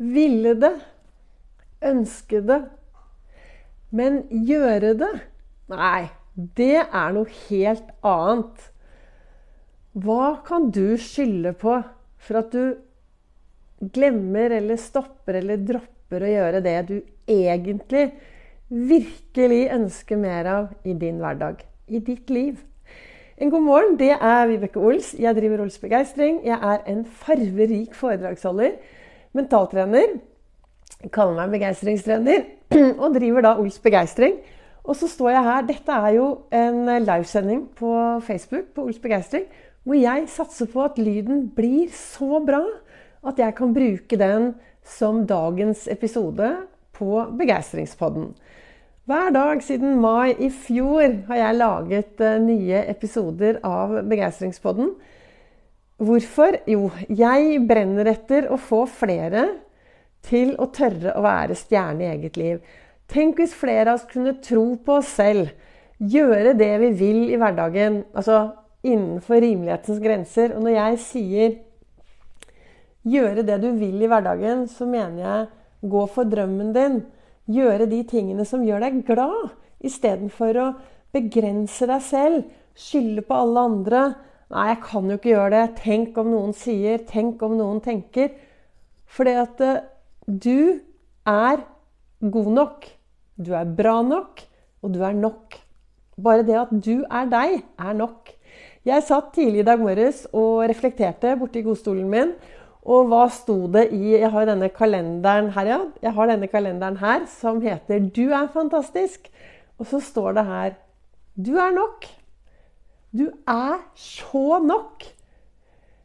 ville det, ønske det. Men gjøre det? Nei, det er noe helt annet. Hva kan du skylde på for at du glemmer eller stopper eller dropper å gjøre det du egentlig virkelig ønsker mer av i din hverdag, i ditt liv? En god morgen, det er Vibeke Ols. Jeg driver Ols Begeistring. Jeg er en farverik foredragsholder, mentaltrener. Kaller meg begeistringstrener og driver da Ols Begeistring. Og så står jeg her. Dette er jo en livesending på Facebook på Ols Begeistring hvor jeg satser på at lyden blir så bra at jeg kan bruke den som dagens episode på Begeistringspodden. Hver dag siden mai i fjor har jeg laget uh, nye episoder av Begeistringspodden. Hvorfor? Jo, jeg brenner etter å få flere til å tørre å være stjerne i eget liv. Tenk hvis flere av oss kunne tro på oss selv, gjøre det vi vil i hverdagen. Altså innenfor rimelighetens grenser. Og når jeg sier 'gjøre det du vil i hverdagen', så mener jeg gå for drømmen din. Gjøre de tingene som gjør deg glad, istedenfor å begrense deg selv. Skylde på alle andre. 'Nei, jeg kan jo ikke gjøre det.' Tenk om noen sier. Tenk om noen tenker. Fordi at uh, du er god nok. Du er bra nok, og du er nok. Bare det at du er deg, er nok. Jeg satt tidlig i dag morges og reflekterte borti godstolen min. Og hva sto det i Jeg har denne kalenderen her, ja. Jeg har denne kalenderen her som heter 'Du er fantastisk'. Og så står det her 'Du er nok'. Du er så nok.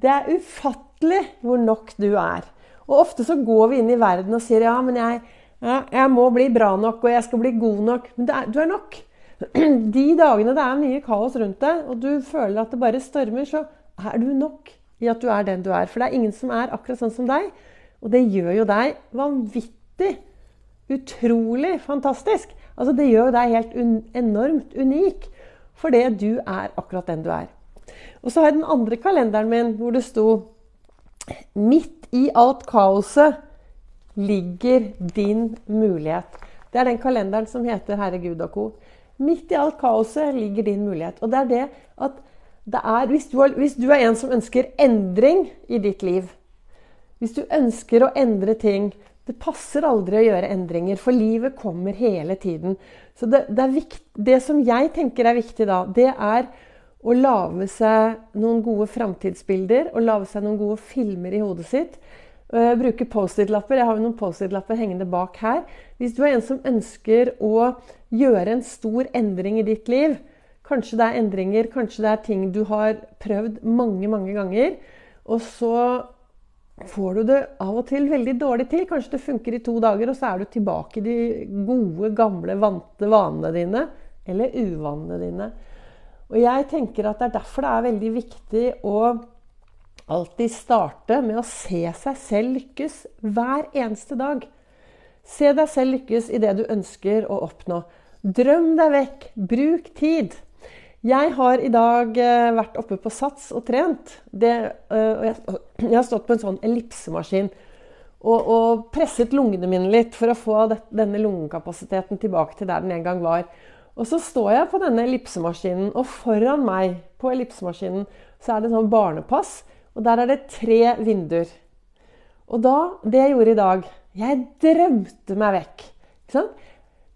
Det er ufattelig hvor nok du er. Og ofte så går vi inn i verden og sier 'ja, men jeg, ja, jeg må bli bra nok, og jeg skal bli god nok'. Men er, du er nok. De dagene det er mye kaos rundt deg, og du føler at det bare stormer, så er du nok i at du er den du er. For det er ingen som er akkurat sånn som deg. Og det gjør jo deg vanvittig, utrolig fantastisk. Altså Det gjør deg helt un enormt unik fordi du er akkurat den du er. Og så har jeg den andre kalenderen min hvor det sto Midt i alt kaoset ligger din mulighet. Det er den kalenderen som heter Herre Gud og co. Midt i alt kaoset ligger din mulighet. Og det er det at det er, hvis du, er, hvis du er en som ønsker endring i ditt liv Hvis du ønsker å endre ting Det passer aldri å gjøre endringer, for livet kommer hele tiden. Så det, det, vikt, det som jeg tenker er viktig da, det er å lage seg noen gode framtidsbilder og lage seg noen gode filmer i hodet sitt Eh, bruke Post-It-lapper. Jeg har jo noen Post-It-lapper hengende bak her. Hvis du er en som ønsker å gjøre en stor endring i ditt liv, kanskje det er endringer, kanskje det er ting du har prøvd mange, mange ganger, og så får du det av og til veldig dårlig til. Kanskje det funker i to dager, og så er du tilbake i de gode, gamle, vante vanene dine. Eller uvanene dine. Og jeg tenker at det er derfor det er veldig viktig å alltid starte med å se seg selv lykkes hver eneste dag. Se deg selv lykkes i det du ønsker å oppnå. Drøm deg vekk. Bruk tid. Jeg har i dag eh, vært oppe på Sats og trent. Det, og jeg, har stått på en sånn ellipsemaskin og, og, presset lungene mine litt for å få det, denne lungekapasiteten tilbake til der den en gang var. Og så står jeg på denne ellipsemaskinen, og foran meg på ellipsemaskinen så er det sånn barnepass og der er det tre vinduer. Og da, det jeg gjorde i dag Jeg drømte meg vekk.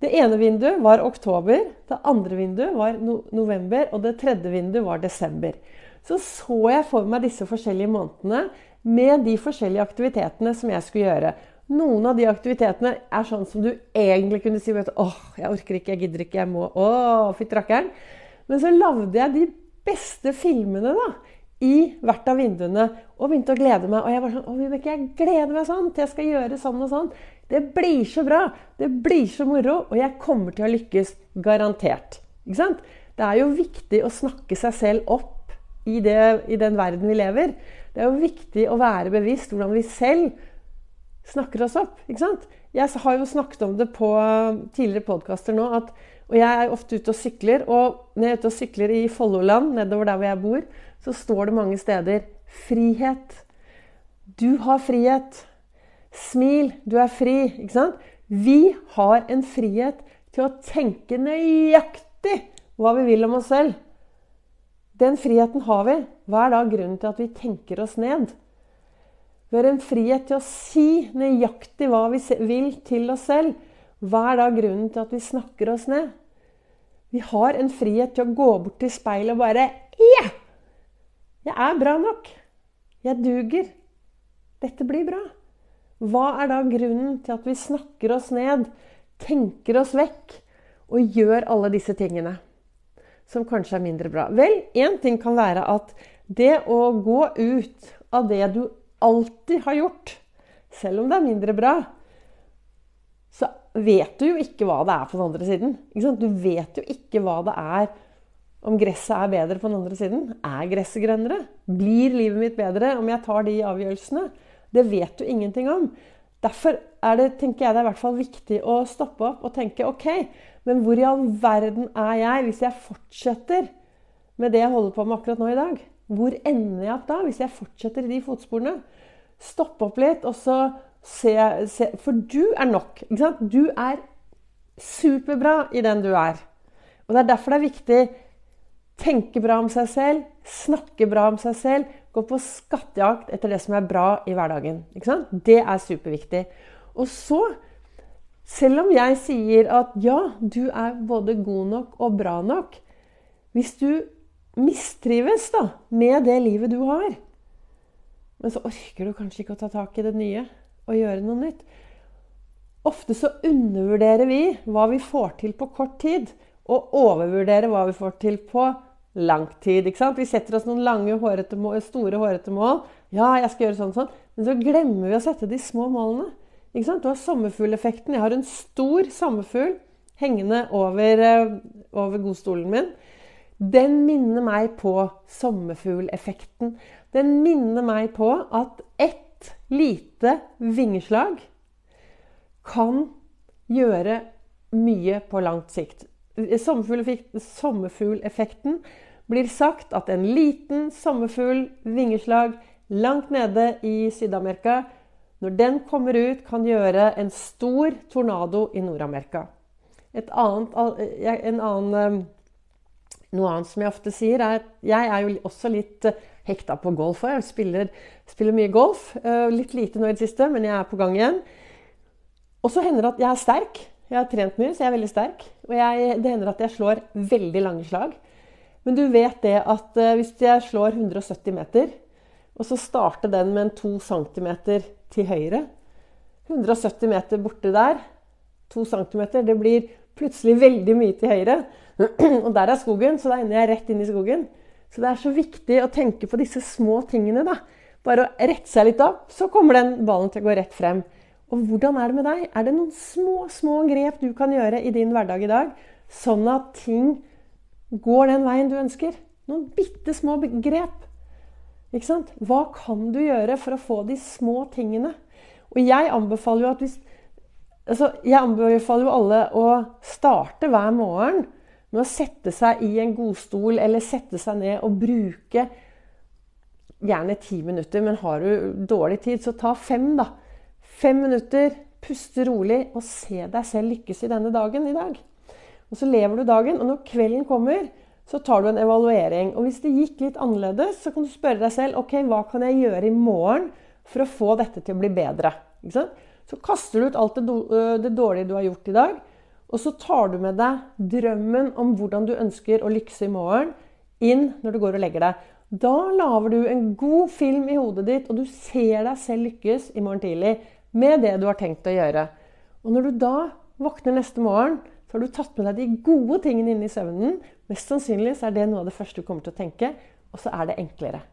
Det ene vinduet var oktober, det andre vinduet var no november, og det tredje vinduet var desember. Så så jeg for meg disse forskjellige månedene med de forskjellige aktivitetene som jeg skulle gjøre. Noen av de aktivitetene er sånn som du egentlig kunne si vet, åh, jeg orker ikke, jeg gidder ikke, jeg må Å, fytti rakkeren. Men så lagde jeg de beste filmene, da i hvert av vinduene og begynte å glede meg. Og jeg var sånn Å, Vibeke, jeg gleder meg sånn til jeg skal gjøre sånn og sånn. Det blir så bra. Det blir så moro. Og jeg kommer til å lykkes. Garantert. Ikke sant? Det er jo viktig å snakke seg selv opp i, det, i den verden vi lever. Det er jo viktig å være bevisst hvordan vi selv snakker oss opp. Ikke sant? Jeg har jo snakket om det på tidligere podkaster nå. At, og jeg er ofte ute og sykler. Og når jeg er ute og sykler i Folloland, nedover der hvor jeg bor, så står det mange steder 'frihet'. Du har frihet. Smil, du er fri. Ikke sant? Vi har en frihet til å tenke nøyaktig hva vi vil om oss selv. Den friheten har vi. Hva er da grunnen til at vi tenker oss ned? Vi har en frihet til å si nøyaktig hva vi vil til oss selv. Hva er da grunnen til at vi snakker oss ned? Vi har en frihet til å gå bort til speilet og bare Ja! Jeg er bra nok. Jeg duger. Dette blir bra. Hva er da grunnen til at vi snakker oss ned, tenker oss vekk og gjør alle disse tingene som kanskje er mindre bra? Vel, én ting kan være at det å gå ut av det du alltid har gjort, selv om det er mindre bra, så vet du jo ikke hva det er på den andre siden. Du vet jo ikke hva det er om gresset er bedre på den andre siden. Er gresset grønnere? Blir livet mitt bedre om jeg tar de avgjørelsene? Det vet du ingenting om. Derfor er det, tenker jeg det er i hvert fall viktig å stoppe opp og tenke OK, men hvor i all verden er jeg hvis jeg fortsetter med det jeg holder på med akkurat nå i dag? Hvor ender jeg opp da, hvis jeg fortsetter i de fotsporene? Stoppe opp litt, og så se, se For du er nok. Du er superbra i den du er. Og Det er derfor det er viktig tenke bra om seg selv, snakke bra om seg selv, gå på skattejakt etter det som er bra i hverdagen. Det er superviktig. Og så, selv om jeg sier at ja, du er både god nok og bra nok Hvis du mistrives da, med det livet du har, men så orker du kanskje ikke å ta tak i det nye og gjøre noe nytt Ofte så undervurderer vi hva vi får til på kort tid, og overvurderer hva vi får til på lang tid. ikke sant? Vi setter oss noen lange, hårete mål, store, hårete mål. Ja, jeg skal gjøre sånn sånn. Men så glemmer vi å sette de små målene. Ikke sant? Du har sommerfugleffekten. Jeg har en stor sommerfugl hengende over, eh, over godstolen min. Den minner meg på sommerfugleffekten. Den minner meg på at ett lite vingeslag kan gjøre mye på langt sikt sommerfugleffekten blir sagt at en liten sommerfugl, vingeslag, langt nede i Syd-Amerika, når den kommer ut, kan gjøre en stor tornado i Nord-Amerika. En annen Noe annet som jeg ofte sier, er at jeg er jo også litt eh, hekta på golf. Jeg spiller, spiller mye golf. Eh, litt lite nå i det siste, men jeg er på gang igjen. Og så hender det at jeg er sterk. Jeg har trent mye, så jeg er veldig sterk. Og jeg, det hender at jeg slår veldig lange slag. Men du vet det at uh, hvis jeg slår 170 meter, og så starter den med en 2 cm til høyre 170 meter borte der, 2 cm, det blir plutselig veldig mye til høyre. Og der er skogen, så da ender jeg rett inn i skogen. Så det er så viktig å tenke på disse små tingene. da. Bare å rette seg litt opp, så kommer den ballen til å gå rett frem. Og hvordan er det med deg? Er det noen små, små grep du kan gjøre i din hverdag i dag, sånn at ting går den veien du ønsker? Noen bitte små grep. Ikke sant? Hva kan du gjøre for å få de små tingene? Og jeg anbefaler jo at hvis altså, Jeg anbefaler jo alle å starte hver morgen med å sette seg i en godstol eller sette seg ned og bruke gjerne ti minutter. Men har du dårlig tid, så ta fem, da Fem minutter, puste rolig og se deg selv lykkes i denne dagen i dag. Og Så lever du dagen, og når kvelden kommer, så tar du en evaluering. Og Hvis det gikk litt annerledes, så kan du spørre deg selv ok, hva kan jeg gjøre i morgen for å få dette til å bli bedre. Så kaster du ut alt det dårlige du har gjort i dag, og så tar du med deg drømmen om hvordan du ønsker å lykkes i morgen, inn når du går og legger deg. Da lager du en god film i hodet ditt, og du ser deg selv lykkes i morgen tidlig med det du har tenkt å gjøre. Og når du da våkner neste morgen, så har du tatt med deg de gode tingene inn i søvnen. Mest sannsynlig så er det noe av det første du kommer til å tenke, og så er det enklere.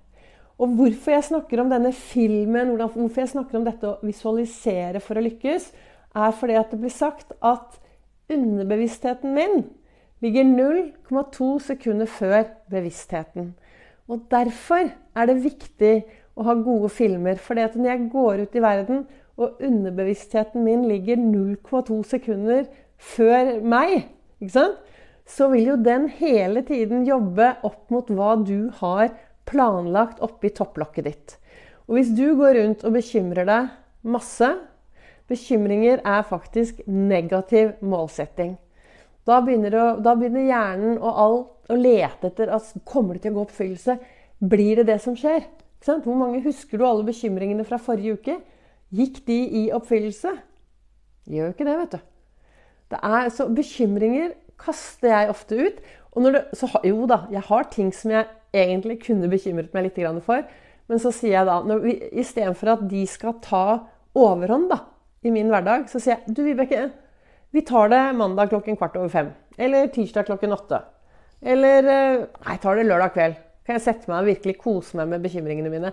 Og hvorfor jeg snakker om denne filmen, hvorfor jeg snakker om dette å visualisere for å lykkes, er fordi at det blir sagt at underbevisstheten min ligger 0,2 sekunder før bevisstheten. Og derfor er det viktig å ha gode filmer. For når jeg går ut i verden og underbevisstheten min ligger 0,2 sekunder før meg, så vil jo den hele tiden jobbe opp mot hva du har planlagt oppi topplokket ditt. Og hvis du går rundt og bekymrer deg masse. Bekymringer er faktisk negativ målsetting. Da begynner, å, da begynner hjernen og alt å lete etter at kommer det til å gå oppfyllelse. Blir det det som skjer? Hvor mange husker du alle bekymringene fra forrige uke? Gikk de i oppfyllelse? Gjør ikke det, vet du. Det er, så bekymringer kaster jeg ofte ut. Og det, så, jo da, jeg har ting som jeg egentlig kunne bekymret meg litt for. Men så sier jeg da, istedenfor at de skal ta overhånd da, i min hverdag, så sier jeg du Vibeke, vi tar det mandag klokken kvart over fem. Eller tirsdag klokken åtte. Eller eh, nei, tar det lørdag kveld. Kan jeg sette meg og virkelig kose meg med bekymringene mine.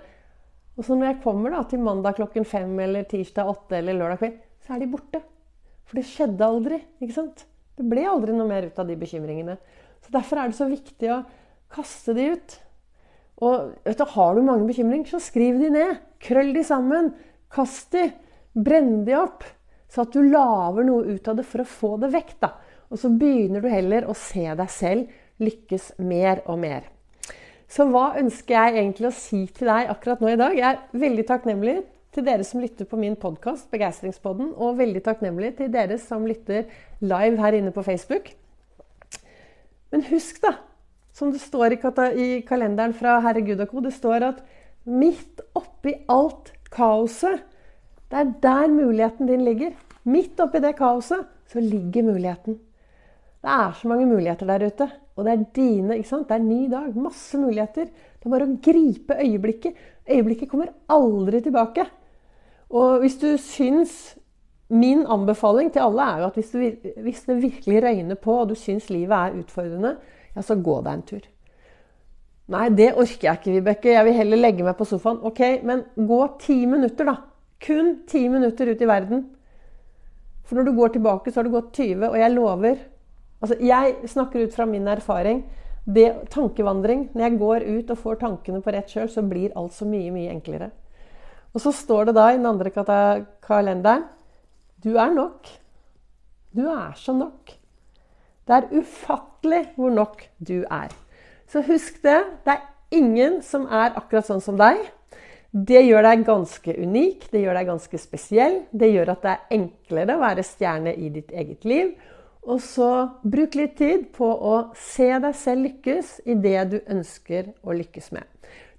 Og så når jeg kommer da, til mandag klokken fem eller tirsdag åtte eller lørdag kveld, så er de borte. For det skjedde aldri. ikke sant? Det ble aldri noe mer ut av de bekymringene. Så Derfor er det så viktig å kaste de ut. Og du, Har du mange bekymringer, så skriv de ned. Krøll de sammen. Kast de. Brenn de opp. Så at du lager noe ut av det for å få det vekk. da. Og så begynner du heller å se deg selv lykkes mer og mer. Så hva ønsker jeg egentlig å si til deg akkurat nå i dag? Jeg er veldig takknemlig til dere som lytter på min podkast, Begeistringspodden, og veldig takknemlig til dere som lytter live her inne på Facebook. Men husk, da, som det står i kalenderen fra Herre Gud og co., det står at midt oppi alt kaoset, det er der muligheten din ligger. Midt oppi det kaoset så ligger muligheten. Det er så mange muligheter der ute. Og det er dine. ikke sant? Det er ny dag. Masse muligheter. Det er bare å gripe øyeblikket. Øyeblikket kommer aldri tilbake. Og hvis du syns Min anbefaling til alle er jo at hvis, du, hvis det virkelig røyner på, og du syns livet er utfordrende, ja, så gå deg en tur. Nei, det orker jeg ikke, Vibeke. Jeg vil heller legge meg på sofaen. Ok, men gå ti minutter, da. Kun ti minutter ut i verden. For når du går tilbake, så har du gått 20, og jeg lover Altså, jeg snakker ut fra min erfaring. Det, tankevandring. Når jeg går ut og får tankene på rett kjøl, så blir alt så mye, mye enklere. Og så står det da i den andre kalenderen Du er nok. Du er så nok. Det er ufattelig hvor nok du er. Så husk det. Det er ingen som er akkurat sånn som deg. Det gjør deg ganske unik, det gjør deg ganske spesiell. Det gjør at det er enklere å være stjerne i ditt eget liv. Og så bruk litt tid på å se deg selv lykkes i det du ønsker å lykkes med.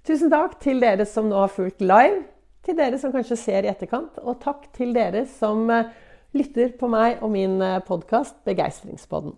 Tusen takk til dere som nå har fulgt live, til dere som kanskje ser i etterkant, og takk til dere som eh, lytter på meg og min eh, podkast Begeistringspodden.